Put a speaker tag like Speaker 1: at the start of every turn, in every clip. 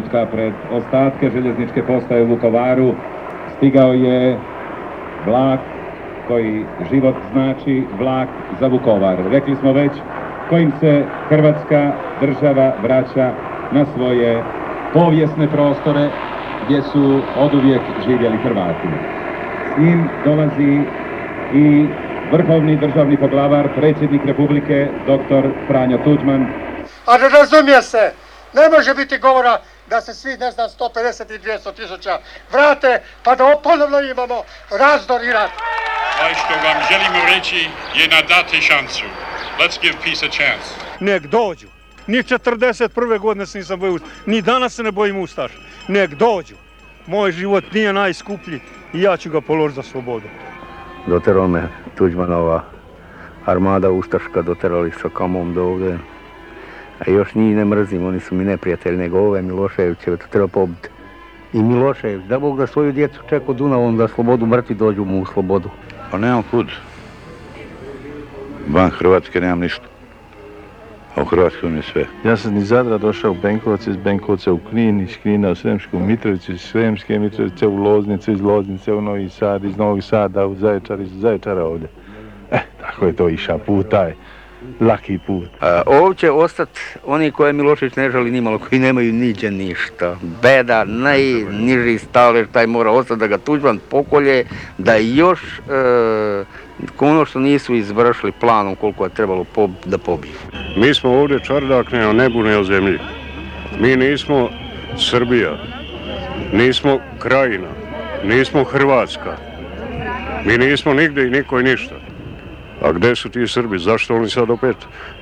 Speaker 1: trenutka pred ostatke željezničke postaje u Vukovaru stigao je vlak koji život znači vlak za Vukovar. Rekli smo već kojim se Hrvatska država vraća na svoje povijesne prostore gdje su oduvijek živjeli Hrvati. S njim dolazi i vrhovni državni poglavar, predsjednik Republike, dr. Franjo Tuđman.
Speaker 2: A razumije se, ne može biti govora da se svi, ne znam, 150 i 200 tisuća vrate, pa da ponovno imamo razdor i rat.
Speaker 3: Ovo što vam želimo reći je na dati šansu. Let's give peace a chance.
Speaker 4: Nek dođu. Ni 41. godine se nisam bojio, ni danas se ne bojim Ustaš. Nek dođu. Moj život nije najskuplji i ja ću ga položiti za slobodu.
Speaker 5: Doterao me Tuđmanova armada Ustaška, doterali sa kamom do ovdje. A još njih ne mrzim, oni su mi neprijatelji, nego ove Miloševićeve, to treba pobiti. I Milošević, da Bog da svoju djecu čeka Dunavom da slobodu mrtvi dođu mu u slobodu.
Speaker 6: Pa nemam kud. Van Hrvatske nemam ništa. A u Hrvatskoj mi je sve.
Speaker 7: Ja sam iz Zadra došao u Benkovac, iz Benkovca u Knin, iz Knina u Sremsku Mitrovicu, iz Sremske Mitrovice u Loznicu, iz Loznice u Novi Sad, iz Novog Sada u Zaječar, iz Zaječara ovdje. E, tako je to iša put taj. Laki put.
Speaker 5: A, ovdje će ostati oni koje Milošević ne žali nimalo, koji nemaju niđe ništa. Beda, najniži stalež, taj mora ostati da ga Tuđman pokolje, da još e, ono što nisu izvršili planom koliko je trebalo pob, da pobiju.
Speaker 8: Mi smo ovdje čardak ne o nebu ne o zemlji. Mi nismo Srbija, nismo Krajina, nismo Hrvatska. Mi nismo nigdje i niko i ništa. A gdje su ti Srbi? Zašto oni sad opet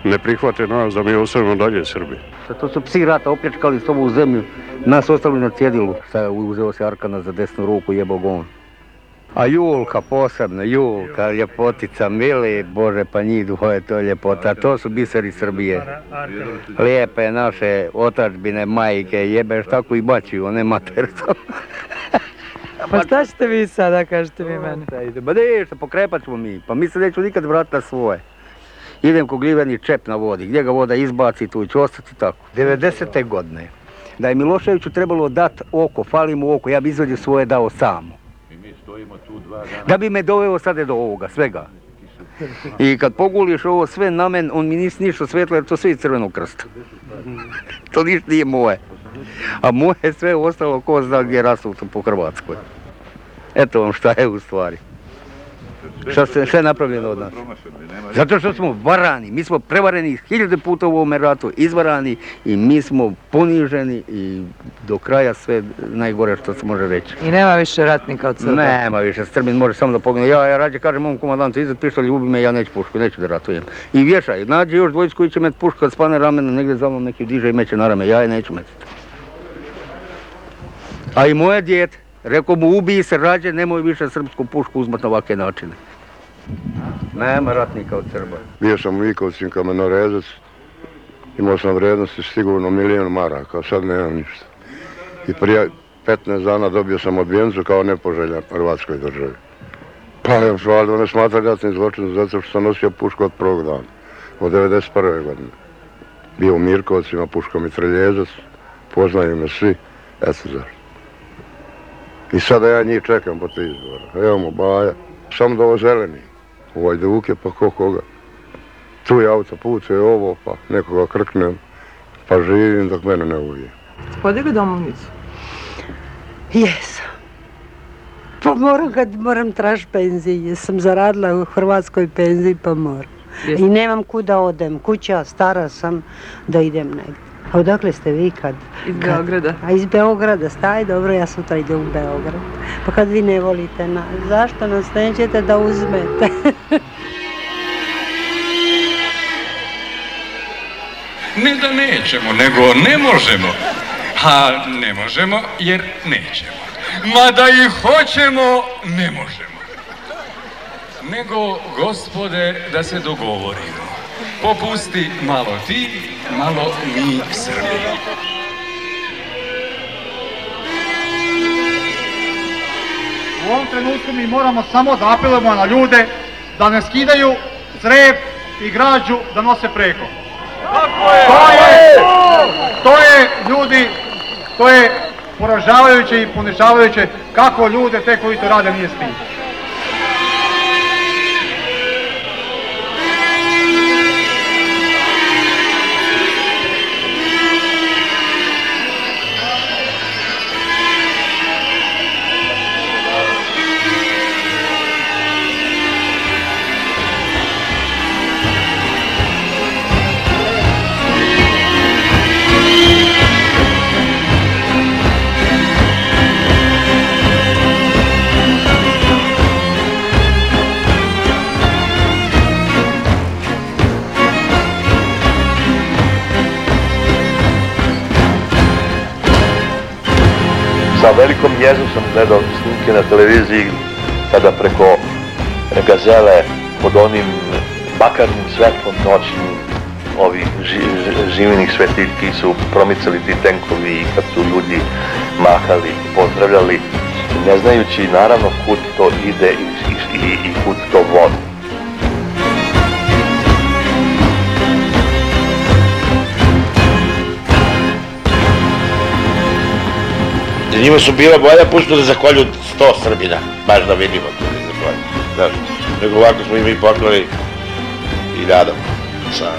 Speaker 8: ne prihvate nas da mi ostanemo dalje Srbi?
Speaker 5: To su psi rata opljačkali s ovu zemlju, nas ostali na cjedilu. Šta je uzeo se Arkana za desnu ruku, jebog on. A Julka posebno, Julka, ljepotica, mili, Bože, pa njih duhove, to je ljepota. To su biseri Srbije. Lijepe naše otačbine, majke, jebeš tako i bačiju, one materstvo.
Speaker 9: Pa šta ćete vi sada, kažete vi meni?
Speaker 5: Ma nešto, pokrepat ćemo mi. Pa mi se neću nikad vratiti na svoje. Idem ko gliveni čep na vodi, gdje ga voda izbaci, tu ću ostati tako. 90. godine. Da je Miloševiću trebalo dati oko, fali mu oko, ja bi izvadio svoje dao samo. Da bi me doveo sada do ovoga, svega. I kad poguliš ovo sve na men, on mi nisi ništa svetlo jer to sve iz crvenog krsta. to ništa nije moje. A moje je sve ostalo ko zna gdje rasuto po Hrvatskoj. Eto vam šta je u stvari. Šta se sve napravljeno od nas? Zato što smo varani, mi smo prevareni hiljade puta u ovome ratu, izvarani i mi smo poniženi i do kraja sve najgore što se može reći.
Speaker 9: I nema više ratnika od Srba?
Speaker 5: Nema više, Srbin može samo da pogleda. Ja, ja rađe kažem mom komandantu, izad pištolj, ljubi me, ja neću pušku, neću da ratujem. I vješaj, nađe još dvojicu koji će met pušku kad spane ramena, negdje za mnom neki diže i meće na rame, ja je neću metiti. A i moje dijete, rekao mu ubiji se rađe, nemoj više srpsku pušku uzmat na ovakve načine. Nema ratnika od Srba.
Speaker 8: Bio sam u Vikovcim kamenorezac, imao sam vrijednosti sigurno milijun maraka, sad nemam ništa. I prije 15 dana dobio sam odbijencu kao nepoželjan Hrvatskoj državi. Pa ne, valjda ne smatra ratni zločin zato što sam nosio pušku od prvog dana, od 91. godine. Bio u Mirkovcima, puško mitraljezac, poznaju me svi, eto zašto. I sada ja njih čekam po te izbora. Evo mu baja, samo da ovo zeleni. Ovaj Duke, pa ko koga. Tu je autoput, je ovo, pa nekoga krknem, pa živim dok mene ne ubije.
Speaker 9: Podigli domovnicu?
Speaker 10: Jesam. Pa moram kad moram tražiti penziji, jer sam zaradila u Hrvatskoj penziji pa moram. I nemam kuda odem, kuća, stara sam da idem negdje. A odakle ste vi kad?
Speaker 9: Iz Beograda.
Speaker 10: A iz Beograda, staj, dobro, ja sutra idem u Beograd. Pa kad vi ne volite nas, zašto nas nećete da uzmete?
Speaker 3: Ne da nećemo, nego ne možemo. A ne možemo jer nećemo. Mada i hoćemo, ne možemo. Nego, gospode, da se dogovorimo. Popusti malo ti, malo mi Srbi.
Speaker 2: U ovom trenutku mi moramo samo da apelujemo na ljude da ne skidaju crep i građu da nose preko. To je
Speaker 11: To je, ljudi, to je poražavajuće i ponižavajuće kako ljude te koji to rade nije stid.
Speaker 12: Velikom jezom sam gledao snimke na televiziji kada preko gazele pod onim bakarnim svetlom noćnim ovi ži- ži- živinih svetiljki su promicali ti tenkovi i kad su ljudi mahali, pozdravljali, ne znajući naravno kud to ide i, i, i kud to vodi.
Speaker 13: Za njima su bila bolja pušta da zakolju sto Srbina, baš da vidimo to da zakolju. Znaš, nego ovako smo i mi poklali i nadam sa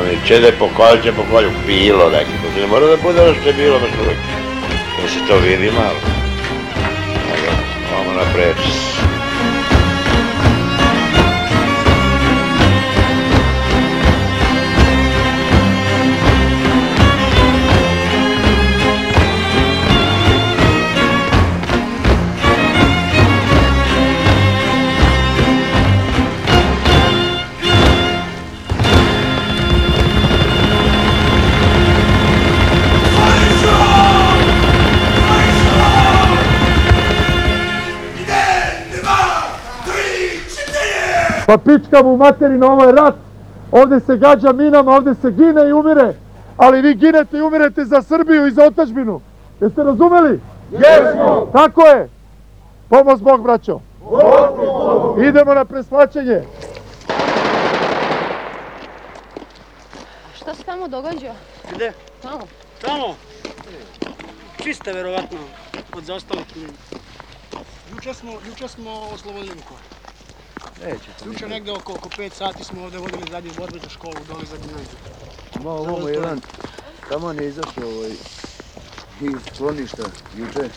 Speaker 13: Oni će da pokolju, će pokolju, bilo neki, to ne mora da bude ono što je bilo baš uvijek. Da se to vidi malo. Ovo napred.
Speaker 11: Pa pička mu materina, ovo je rat. Ovdje se gađa minama, ovdje se gine i umire. Ali vi ginete i umirete za Srbiju i za otačbinu. Jeste razumeli? Jesmo! Tako je. Pomoz Bog, braćo. Idemo na preslačenje.
Speaker 14: Šta se tamo događa?
Speaker 15: Gde?
Speaker 14: Tamo.
Speaker 15: Tamo? Čiste, verovatno, od zaostalih ljudi. Juče smo, juče smo oslobodili Vukovar. Juče negde oko, oko 5 sati smo ovdje vodili zadnje borbe za školu, dole za gimnaziju.
Speaker 16: Ma ovamo jedan, tamo je izašao ovaj, iz skloništa juče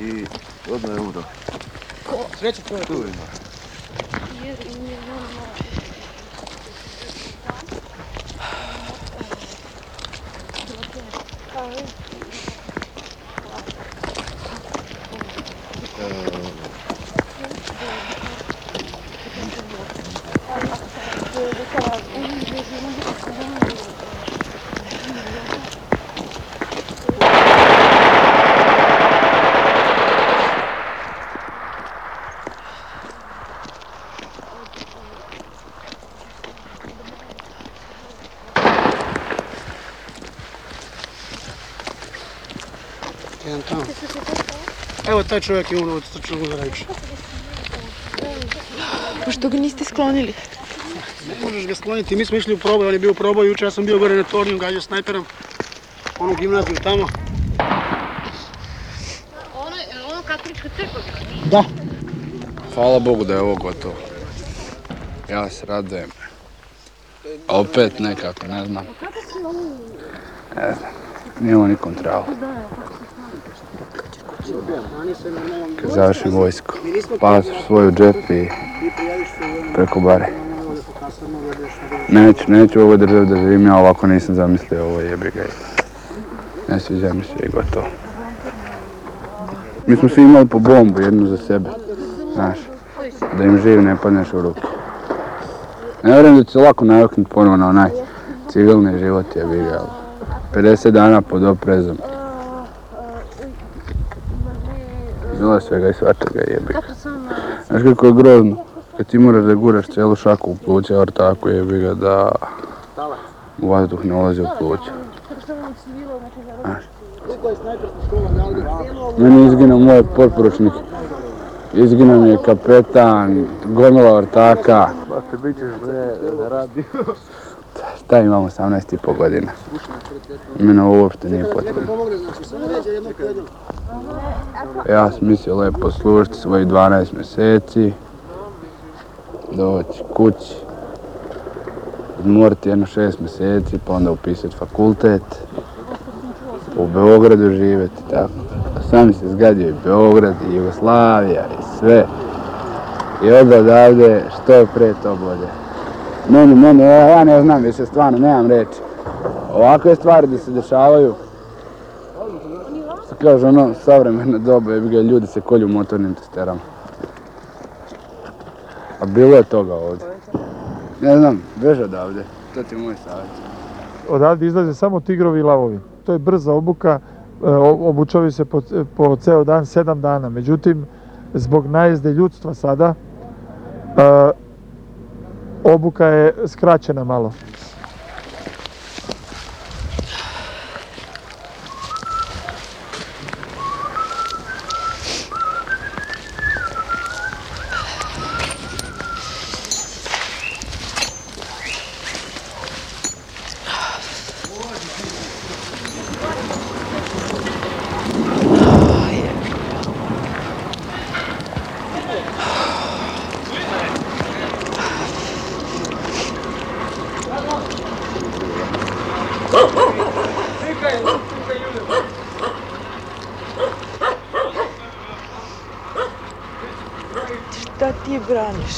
Speaker 16: i odmah je umro.
Speaker 15: Sreće tvoje.
Speaker 16: Tu ima.
Speaker 15: Evo taj čovjek je umro od srčnog udara juče.
Speaker 14: Pa što ga niste sklonili?
Speaker 15: Ne možeš ga skloniti, mi smo išli u proboj, on je bio u proboj juče, ja sam bio gore na tornju, gađao snajperom, onu gimnaziju tamo.
Speaker 14: Ono, ono katolička crkva.
Speaker 15: Da.
Speaker 17: Hvala Bogu da je ovo gotovo. Ja se radujem. Opet nekako, ne znam. Ne znam. Nije ovo nikom trebalo. Kad završim vojsku, pasoš svoj u džep i preko bare. Neću, neću u ovoj državi da živim, ja ovako nisam zamislio, ovo je jebi ga. Ne sviđa mi se i gotovo. Mi smo svi imali po bombu, jednu za sebe, znaš, da im živ ne padneš u ruke. Ne vjerujem da će se lako naviknuti ponovo na onaj civilni život, ga, ali 50 dana pod oprezom. Bilo svega i svačega jebi ga. Znaš kako je grozno, kad ti moraš da guraš cijelu šaku u pluće, ortaku jebi ga, da u vazduh ne ulazi u pluće. Znaš. Meni izginuo moj potporučnik Izginuo mi je kapetan, gomila ortaka.
Speaker 16: Pa te bit ćeš bre, da
Speaker 17: imam 18 i po godina? Mene uopšte nije potrebno. Ja sam mislio lepo služiti svojih 12 mjeseci, doći kući, odmoriti jedno 6 mjeseci, pa onda upisati fakultet, u Beogradu živjeti, tako. Sam se zgadio i Beograd, i Jugoslavija, i sve. I onda odavde što je pre to bolje. Meni, meni, ja, ja ne znam više, stvarno, nemam reći. Ovakve stvari da se dešavaju, što kaže ono, savremeno doba, jebi ga, ljudi se kolju motornim testerama. A bilo je toga ovdje. Ne znam, beže odavde, to ti je moj savjet.
Speaker 11: Odavde izlaze samo tigrovi i lavovi. To je brza obuka, e, obučavaju se po, po ceo dan, sedam dana. Međutim, zbog najezde ljudstva sada, e, obuka je skraćena malo.
Speaker 18: Braniš?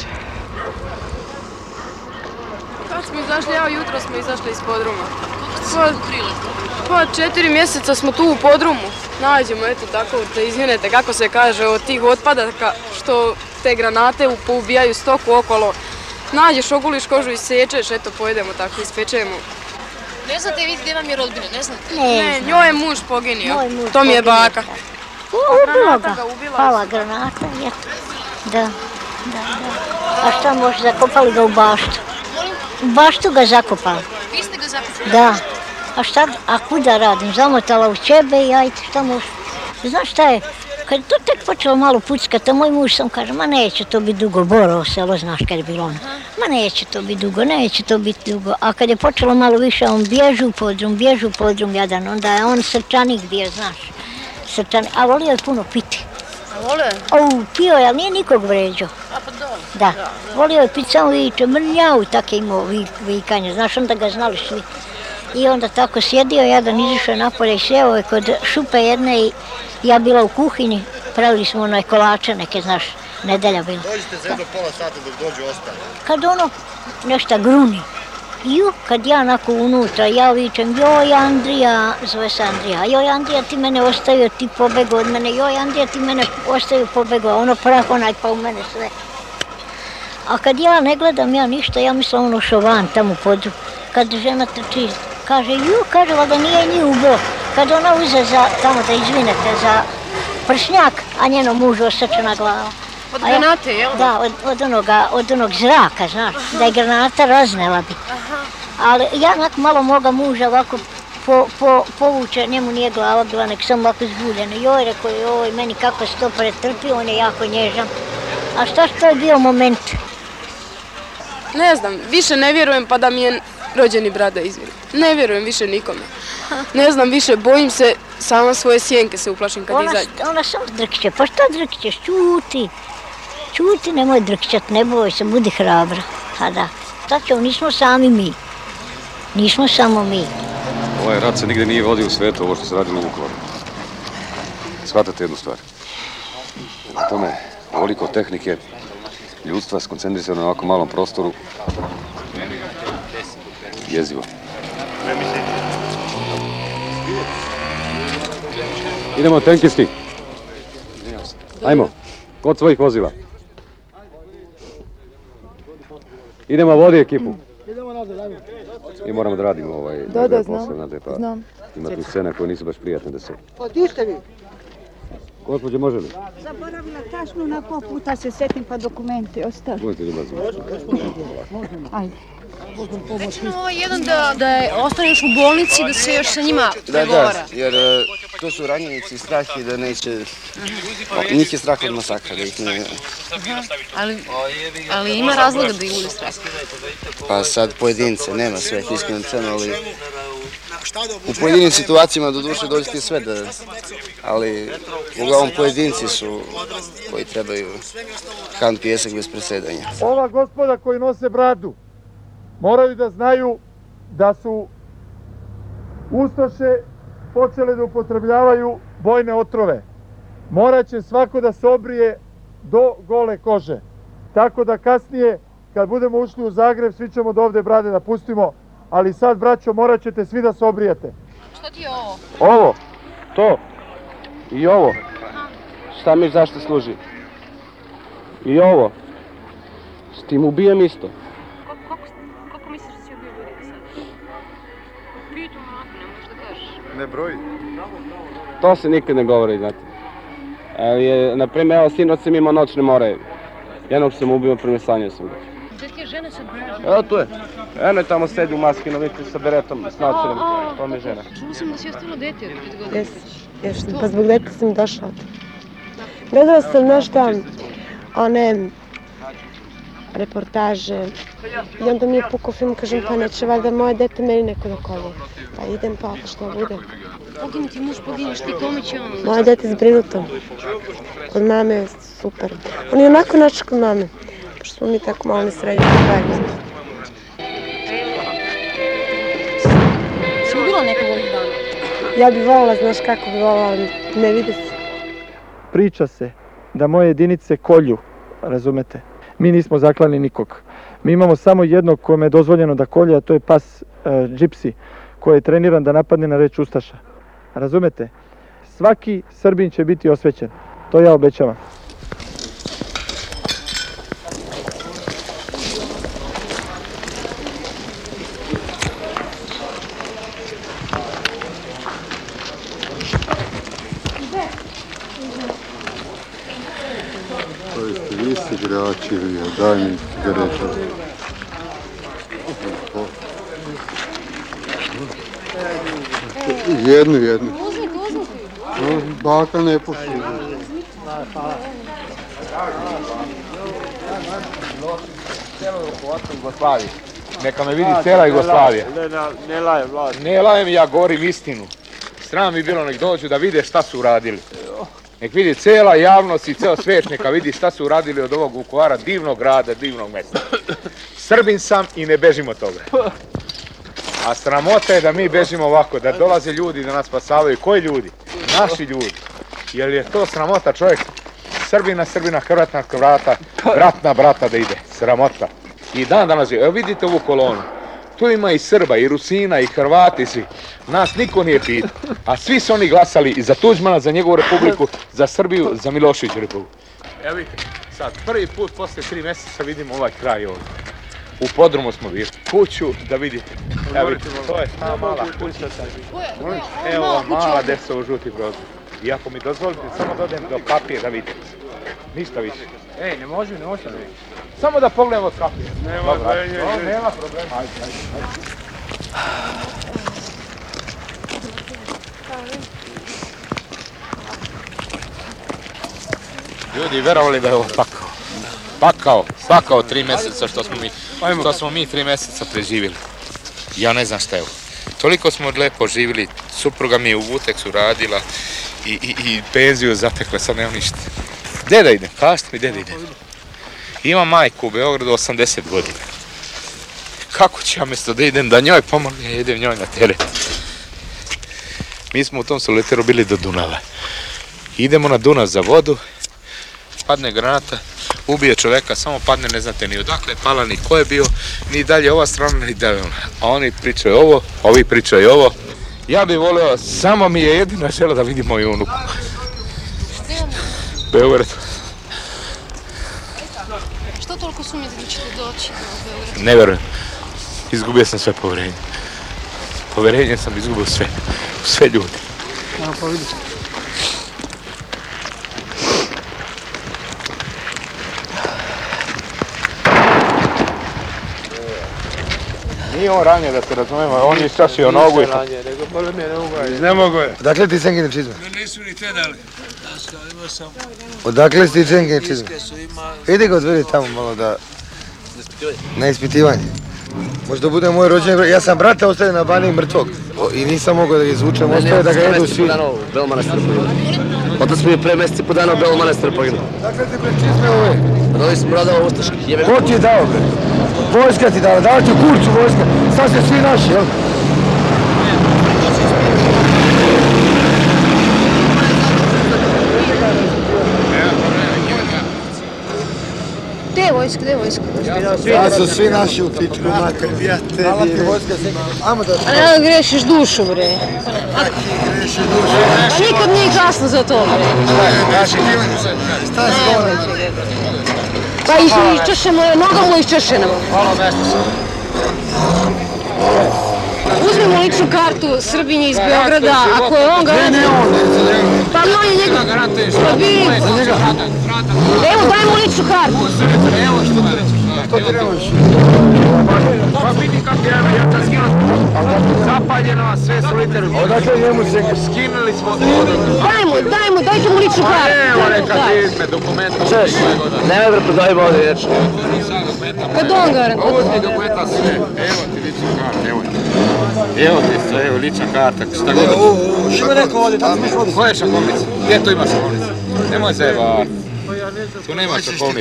Speaker 14: Kad smo izašli, evo jutro smo izašli iz podruma. Pa, pa četiri mjeseca smo tu u podrumu. Nađemo, eto tako, da izvinete kako se kaže, od tih otpadaka što te granate poubijaju stoku okolo. Nađeš, oguliš kožu i sečeš, eto pojedemo tako, ispečemo.
Speaker 19: Ne znate vi gdje vam je rodbina, ne znate?
Speaker 14: Ne, njoj je muž poginio.
Speaker 19: Moj muž
Speaker 14: to mi je baka.
Speaker 19: Ubila ga
Speaker 14: ubila.
Speaker 19: Pala granata, je. Da, da, da. A šta može, zakopali ga u baštu. U baštu ga zakopali. Vi ste ga zapitali? Da. A šta, a kuda radim? Zamotala u čebe i ajde, šta može? Znaš šta je? Kad je to tek počelo malo puckati, a moj muž sam kaže, ma neće to biti dugo, Borovo selo, znaš kad je bilo ono. Ma neće to biti dugo, neće to biti dugo. A kad je počelo malo više, on bježi u podrum, bježi u podrum jadan, onda je on srčanik bio, znaš. Srčanik, a volio je puno piti.
Speaker 14: Vole?
Speaker 19: O, pio je, ali nije nikog vređao.
Speaker 14: A pa dole.
Speaker 19: Da, volio je piti samo viče, mrnjau, tako je imao vi- vikanje, znaš, onda ga znali svi. I onda tako sjedio, jedan izišao napolje i sjeo je kod šupe jedne i ja bila u kuhinji, pravili smo onaj kolače neke, znaš, nedelja bila.
Speaker 20: Dođite za jedno pola sata dok dođu ostali.
Speaker 19: Kad ono nešto gruni, ju, kad ja onako unutra, ja vičem, joj Andrija, zove se Andrija, joj Andrija ti mene ostavio, ti pobego od mene, joj Andrija ti mene ostavio, pobego, ono prah onaj pa u mene sve. A kad ja ne gledam ja ništa, ja mislim ono šovan tamo pod, kad žena trči, kaže, ju, kaže, valjda nije nji ubo. Kad ona uze za, tamo da izvinete, za pršnjak, a njeno mužu osrčena glava.
Speaker 14: Od granate, jel?
Speaker 19: Da, od, od, onoga, od onog zraka, znaš, da je granata raznela bi. Ali ja onak malo moga muža ovako po, po, povuče, njemu nije glava bila, nek sam ovako zbuljena. Joj, rekao, joj, meni kako se to pretrpio, on je jako nježan. A šta što je bio moment?
Speaker 14: Ne znam, više ne vjerujem pa da mi je rođeni brat da izvini. Ne vjerujem više nikome. Ne znam više, bojim se, sama svoje sjenke se uplašim kad
Speaker 19: Ona,
Speaker 14: izađe.
Speaker 19: ona samo drkće, pa šta drkćeš, čuti. Čuti, nemoj drkćat, ne boj se, budi hrabra. A da, ćemo, nismo sami mi. Nismo samo mi.
Speaker 7: Ovaj rat se nigdje nije vodio u svijetu, ovo što se radilo u Vukovaru. Shvatate jednu stvar. Na tome, ovoliko tehnike, ljudstva skoncentrisano na ovako malom prostoru, jezivo. Idemo, tenkisti. Ajmo, kod svojih vozila. Idemo, vodi ekipu.
Speaker 15: Idemo nazad, ajmo.
Speaker 7: Mi moramo da radimo ovaj
Speaker 18: Da, da, znam.
Speaker 7: znate, pa
Speaker 18: Znam.
Speaker 7: ima tu scena koje nisu baš prijatne da se...
Speaker 15: Pa di ste vi?
Speaker 7: Gospođe, može li?
Speaker 21: Zaboravila tašnu na ko puta se setim pa dokumenti ostali.
Speaker 7: Budete ljubazni.
Speaker 21: Ajde.
Speaker 19: Ovo jedan da, da je, ostaneš u bolnici da se još sa njima
Speaker 16: Da,
Speaker 19: pregovara.
Speaker 16: da, jer e,
Speaker 9: to su ranjenici strah je da neće, njih je strah od masakra, da ih ne,
Speaker 14: Ali, ali ima razloga da bude strah.
Speaker 9: pa sad pojedince, nema sve iskreno rečeno, ali u pojedinim situacijama do duše dođe ti sve da, ali uglavnom pojedinci su koji trebaju kan pijesak bez presedanja.
Speaker 11: Ova gospoda koji nose bradu moraju da znaju da su Ustaše počele da upotrebljavaju bojne otrove. Morat će svako da se obrije do gole kože. Tako da kasnije, kad budemo ušli u Zagreb, svi ćemo do ovde brade da pustimo, ali sad, braćo, morat ćete svi da se obrijete.
Speaker 14: Što ti je ovo?
Speaker 9: Ovo, to i ovo. Šta mi zašto služi? I ovo. S tim ubijem isto.
Speaker 14: Ne
Speaker 9: broji. To se nikad ne govori, znate. Ali je, na primjer, evo, sinoć sam imao noćne more. Jednog sam ubio, premesanio sam ga.
Speaker 14: Gdje ti je žena sad?
Speaker 9: Evo tu je. Eno je tamo sedi u maskinu, vidite, sa beretom, s naočarom. To mi je žena.
Speaker 14: Čula sam da si ostalo dete od pet godina.
Speaker 2: Jes, pa zbog deta sam došla. Gledala sam, šta, one reportaže i onda mi je pukao film, kažem pa neće valjda moje dete meni neko da kolje. Pa idem pa ako što bude.
Speaker 14: Pogini ti muž, pogineš ti, kome će on?
Speaker 2: Moje dete je zbrinuto. Kod mame je super. On je onako naš kod mame. Pošto smo mi tako malo nesređeni zajedno.
Speaker 14: Si ubila nekog ovih dana?
Speaker 2: Ja bi volila, znaš kako bi volila, ne vidi se.
Speaker 11: Priča se da moje jedinice kolju, razumete? Mi nismo zaklali nikog. Mi imamo samo jednog kome je dozvoljeno da kolje, a to je pas e, džipsi, koji je treniran da napadne na reč Ustaša. Razumete? Svaki Srbin će biti osvećen. To ja obećavam.
Speaker 22: To jeste vi ste igrači ja, daj mi cigaretu. Jednu, jednu. Baka ne puši.
Speaker 1: Jugoslavije. Neka me vidi cijela Jugoslavija.
Speaker 4: Ne, lajem, vlad.
Speaker 1: Ne lajem, ja govorim istinu. Sram bi bilo nek dođu da vide šta su uradili. Nek vidi cijela javnost i ceo svijet neka vidi šta su uradili od ovog Vukovara, divnog grada, divnog mesta. Srbin sam i ne bežim od toga. A sramota je da mi bežimo ovako, da dolaze ljudi da nas spasavaju. Koji ljudi? Naši ljudi. Jer je to sramota čovjek Srbina, Srbina, Hrvat na Hrvata, brat na brata da ide. Sramota. I dan danas je, evo vidite ovu kolonu. Tu ima i Srba, i Rusina, i Hrvati, svi. Nas niko nije pitao. A svi su oni glasali i za Tuđmana, za njegovu republiku, za Srbiju, za Milošević republiku. Evo vidite, sad prvi put poslije tri mjeseca vidimo ovaj kraj ovdje. U podrumu smo bili. Kuću da vidite. Evo vidite, to je ta mala kuća. Evo ova mala deca u žuti prozor. I ako mi dozvolite, samo da odem do kapije da vidite. Ništa više. Ej, ne može, ne može. Samo da pogledamo od kapije.
Speaker 4: Nema,
Speaker 1: Dobro,
Speaker 4: ne, ne,
Speaker 1: o,
Speaker 4: ne.
Speaker 1: nema problema. Ajde, ajde, ajde.
Speaker 23: Ljudi, verovali da je ovo pakao? Pakao, pakao tri mjeseca što smo mi, što smo mi tri mjeseca preživjeli. Ja ne znam šta je ovo. Toliko smo lepo živjeli, supruga mi je u Vuteksu radila i, i, i penziju zatekla, sad nema ništa. Gdje da idem? Kažite mi gdje da Imam majku u Beogradu 80 godina. Kako ću ja mjesto da idem da njoj pomognem, ja idem njoj na teret. Mi smo u tom soliteru bili do Dunava. Idemo na Dunav za vodu, padne granata, ubije čovjeka, samo padne, ne znate ni odakle je pala, ni ko je bio, ni dalje ova strana, ni dalje ona. A oni pričaju ovo, ovi pričaju ovo. Ja bih volio, samo mi je jedina žela da vidim moju unuku. Beograd.
Speaker 14: Toliko sumnjate da ćete doći do Beograda?
Speaker 23: Ne vjerujem. Izgubio sam sve povjerenje. Povjerenje sam izgubio sve. Sve ljudi.
Speaker 15: Evo pa vidiš.
Speaker 1: Nije on ranije da se razumemo, on je isčašio nogu i...
Speaker 16: nego boli me noga.
Speaker 1: Ne mogu je.
Speaker 8: Odakle ti Cenkine čizme?
Speaker 16: Nisu ni te dali. Imao sam...
Speaker 8: Odakle si ti Cenkine čizme? Idi ga odvedi tamo malo da... Na ispitivanje. Možda bude moj rođeni brat. Ja sam brata ostavio na bani mrtvog. I nisam mogao da ga izvučem, ostavio da ga jedu svi.
Speaker 24: Belo manastir. Otac mi je pre mesec i po dana u Belo manastir poginuo.
Speaker 8: Dakle ti bre čizme ove?
Speaker 24: Pa Dovi sam brodao ustaški.
Speaker 8: Ko ti je dao bre? Vojska ti dala, dala ti kurcu vojska. Sad ste svi naši, jel?
Speaker 14: искате, ако искате.
Speaker 8: Аз за сви наши от всичко макар. Ама да... А не грешиш душу,
Speaker 14: бре. Как душу? Па никад не е касно за то, бре. Стай
Speaker 8: скоро. Па изчешено,
Speaker 14: много му изчешено. Hvala, mesto sam. Uzmemo ličnu kartu Srbinje iz Beograda, ako je on garant... Pa on je njegov... Pa vidi... Evo, daj mu ličnu kartu.
Speaker 1: Pa vidi kako ja, ja sam skinuo. Zapaljeno, sve su literi.
Speaker 8: Odakle njemu Cenkine?
Speaker 1: Skinuli smo...
Speaker 14: Daj mu, daj mu, dajte mu ličnu kartu.
Speaker 1: Evo neka
Speaker 14: Daj.
Speaker 1: izme, dokument.
Speaker 24: Češ, nemoj bre prodajimo ovdje riječ.
Speaker 14: Kad on garant.
Speaker 1: Ovo ti dokumenta sve. Evo ti lična karta, evo ti. Evo ti sve, evo lična karta, šta god.
Speaker 8: Ima neko ovdje, tamo smo.
Speaker 1: Koja je šahovnica? Gdje tu ima šahovnica? Nemoj zajebati. Tu nema
Speaker 8: ti Bog.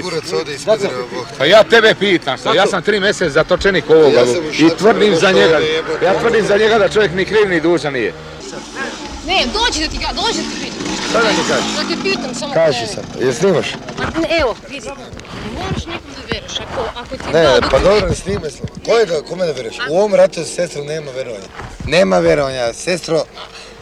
Speaker 1: Pa ja tebe pitam, šta, ja sam tri mjeseca zatočenik ovoga
Speaker 8: Ja
Speaker 1: i tvrdim za njega, ja tvrdim za njega da čovjek ni kriv ni dužan nije.
Speaker 14: Ne, dođi da ti ga, dođi da ti pitam.
Speaker 8: Šta da mi kažeš?
Speaker 14: Da te pitam samo.
Speaker 8: Kaži sad, jel snimaš?
Speaker 14: Ma, ne, Evo, vidi. Ne moraš nekom da veruješ. Ako, ako ti
Speaker 8: Ne,
Speaker 14: dao
Speaker 8: pa dobro, ne snime se. Ko je da, kome da veruješ? U ovom ratu sestro nema verovanja. Nema verovanja, sestro.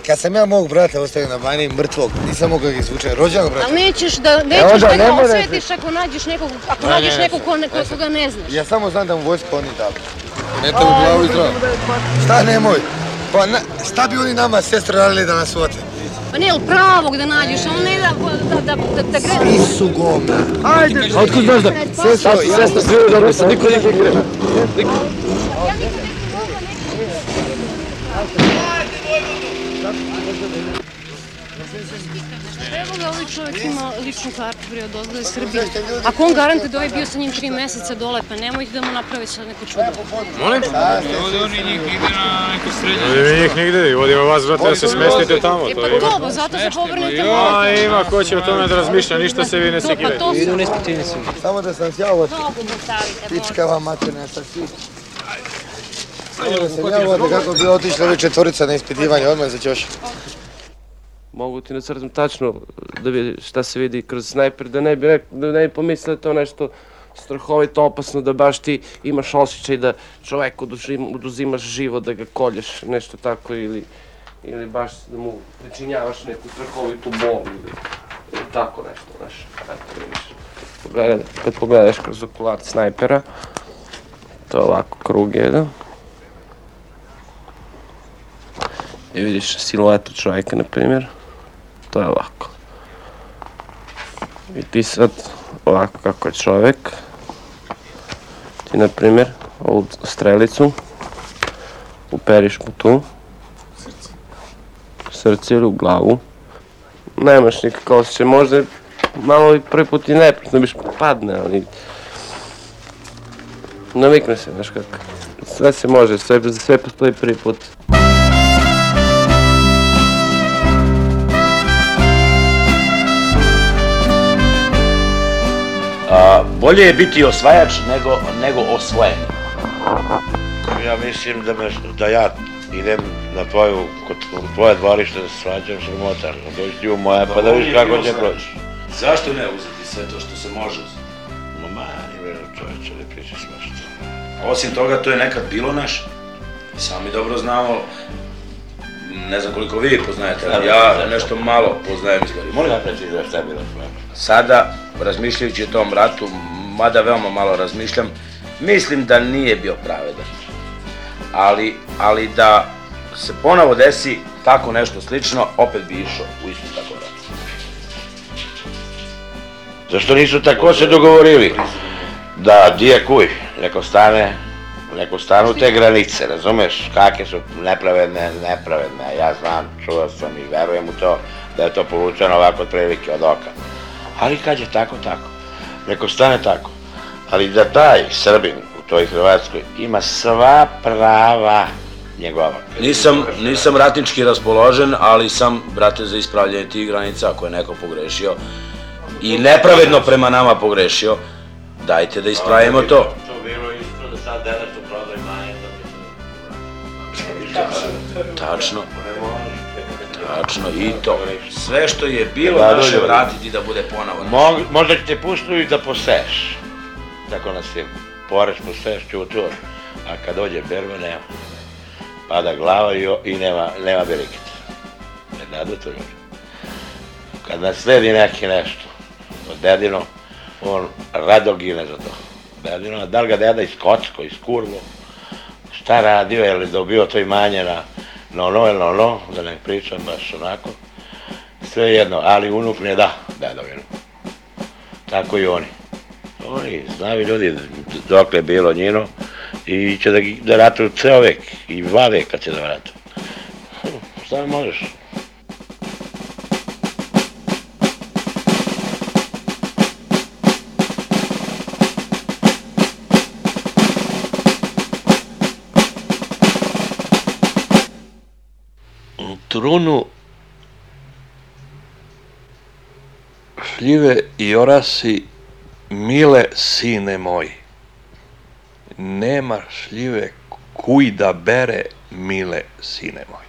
Speaker 8: Kad sam ja mog brata ostavio na bani mrtvog, nisam mogao ga izvučen, rođenog brata.
Speaker 14: Ali nećeš da, nećeš
Speaker 8: onda
Speaker 14: da ga
Speaker 8: nemoj da-
Speaker 14: osvetiš ako nađeš nekog, ako
Speaker 8: Ne,
Speaker 14: nađeš
Speaker 8: ne,
Speaker 14: nekog ko, ko, koga ne znaš.
Speaker 8: Ja samo znam da mu vojsku oni dali. Ne to u glavu i zdravo. Šta nemoj? Pa na, šta bi oni nama sestre radili da nas uvate?
Speaker 14: Pa ne, ali pravog da nađeš, ali ne da, da, da, da, da,
Speaker 8: Svi su govna.
Speaker 24: Ajde! A otkud znaš da?
Speaker 8: Ja-
Speaker 24: sestre svi dobro, niko njih ne. Niko.
Speaker 14: Evo ga, ovaj čovjek ima ličnu kartu bre od ozgleda Srbije. Ako on garante da ovaj bio sa njim tri meseca dole, pa nemojte da mu napravi sad neko čudo.
Speaker 1: Molim?
Speaker 3: Ovdje oni njih ide na neku srednju.
Speaker 4: Ovdje njih nigde, ovdje vas vrate da se smestite tamo.
Speaker 14: E
Speaker 4: To
Speaker 14: pa dobro, zato se povrnete malo.
Speaker 4: A ima ko će o tome da razmišlja, ništa se vi ne
Speaker 14: To, pa
Speaker 4: sekirajte.
Speaker 14: to su...
Speaker 8: Samo da sam
Speaker 14: mu stavite,
Speaker 8: Pička vam materna sa svi. Samo da sam ja uvati kako bi otišla ove četvorica na ispitivanje, odmah za ćoš.
Speaker 24: Mogu ti nacrtam tačno da vidi šta se vidi kroz snajper, da ne bi, nek- da ne bi pomislili to nešto strahovito opasno, da baš ti imaš osjećaj da čovek oduzim, oduzimaš život, da ga kolješ, nešto tako, ili, ili baš da mu pričinjavaš neku strahovitu bol, ili, ili tako nešto, znaš, eto vidiš. Pogledaj, kad pogledaš kroz okular snajpera, to je ovako krug jedan. I vidiš siluetu čovjeka, na primjer. To je ovako. I ti sad, ovako kako je čovjek, ti na primjer ovu strelicu uperiš mu tu, srce ili u glavu. Nemaš nikakav osjećaj, možda malo i prvi put i neprijatno, biš padne, ali navikne se, znaš kako. Sve se može, sve, sve postoji prvi put.
Speaker 13: Bolje je biti osvajač nego, nego osvojen. Ja mislim da, me, da ja idem na tvoju, kod tvoje dvorište da se svađam s motar. Dođi ti u moje pa da vidiš kako će proći.
Speaker 25: Zašto ne uzeti sve to što se može uzeti?
Speaker 13: Ma mani vero čovječe, ne pričaš svašta.
Speaker 25: Osim toga, to je nekad bilo naše. I Sami dobro znamo, ne znam koliko vi poznajete, ali ja nešto malo poznajem istoriju. Molim?
Speaker 13: Šta preciziraš šta je bilo
Speaker 25: Sada, razmišljajući o tom ratu, mada veoma malo razmišljam, mislim da nije bio pravedan. Ali, ali da se ponovo desi tako nešto slično, opet bi išao u istu tako rat.
Speaker 13: Zašto nisu tako se dogovorili? Da, di je kuj? Neko stane,
Speaker 25: neko stanu te granice, razumeš, kakve su nepravedne, nepravedne, ja znam, čuo sam i verujem u to, da je to povučeno ovako od prilike od oka. Ali kad je tako, tako. Neko stane tako. Ali da taj Srbin u toj Hrvatskoj ima sva prava njegova. Nisam, nisam ratnički raspoložen, ali sam, brate, za ispravljanje tih granica, ako je neko pogrešio i nepravedno prema nama pogrešio, dajte da ispravimo to. Tačno. Tačno, i to. Sve što je bilo
Speaker 13: Da,
Speaker 25: naše vratiti da bude ponovo.
Speaker 13: Mo, možda će te da poseš. Tako nas je poreš poseš, čuo. A kad dođe berba, nema. Pada glava i, i nema, nema beriketa. Ne nadu to ljudi. Kad nas sledi neki nešto, od dedino, on rado gine za to. Dedino, da li ga deda iz Kocko, iz Kurvo, šta radio, je li dobio to imanje na no, no, no, da ne pričam baš onako. Sve jedno, ali unuk ne da dedovinu. Tako i oni. Oni znaju ljudi dokle je bilo njino i će da, da ratuju ceo vek i dva veka će da ratuju. Hm, Šta možeš?
Speaker 26: Trunu šljive i orasi, mile sine moj. Nema šljive kuj da bere, mile sine moj.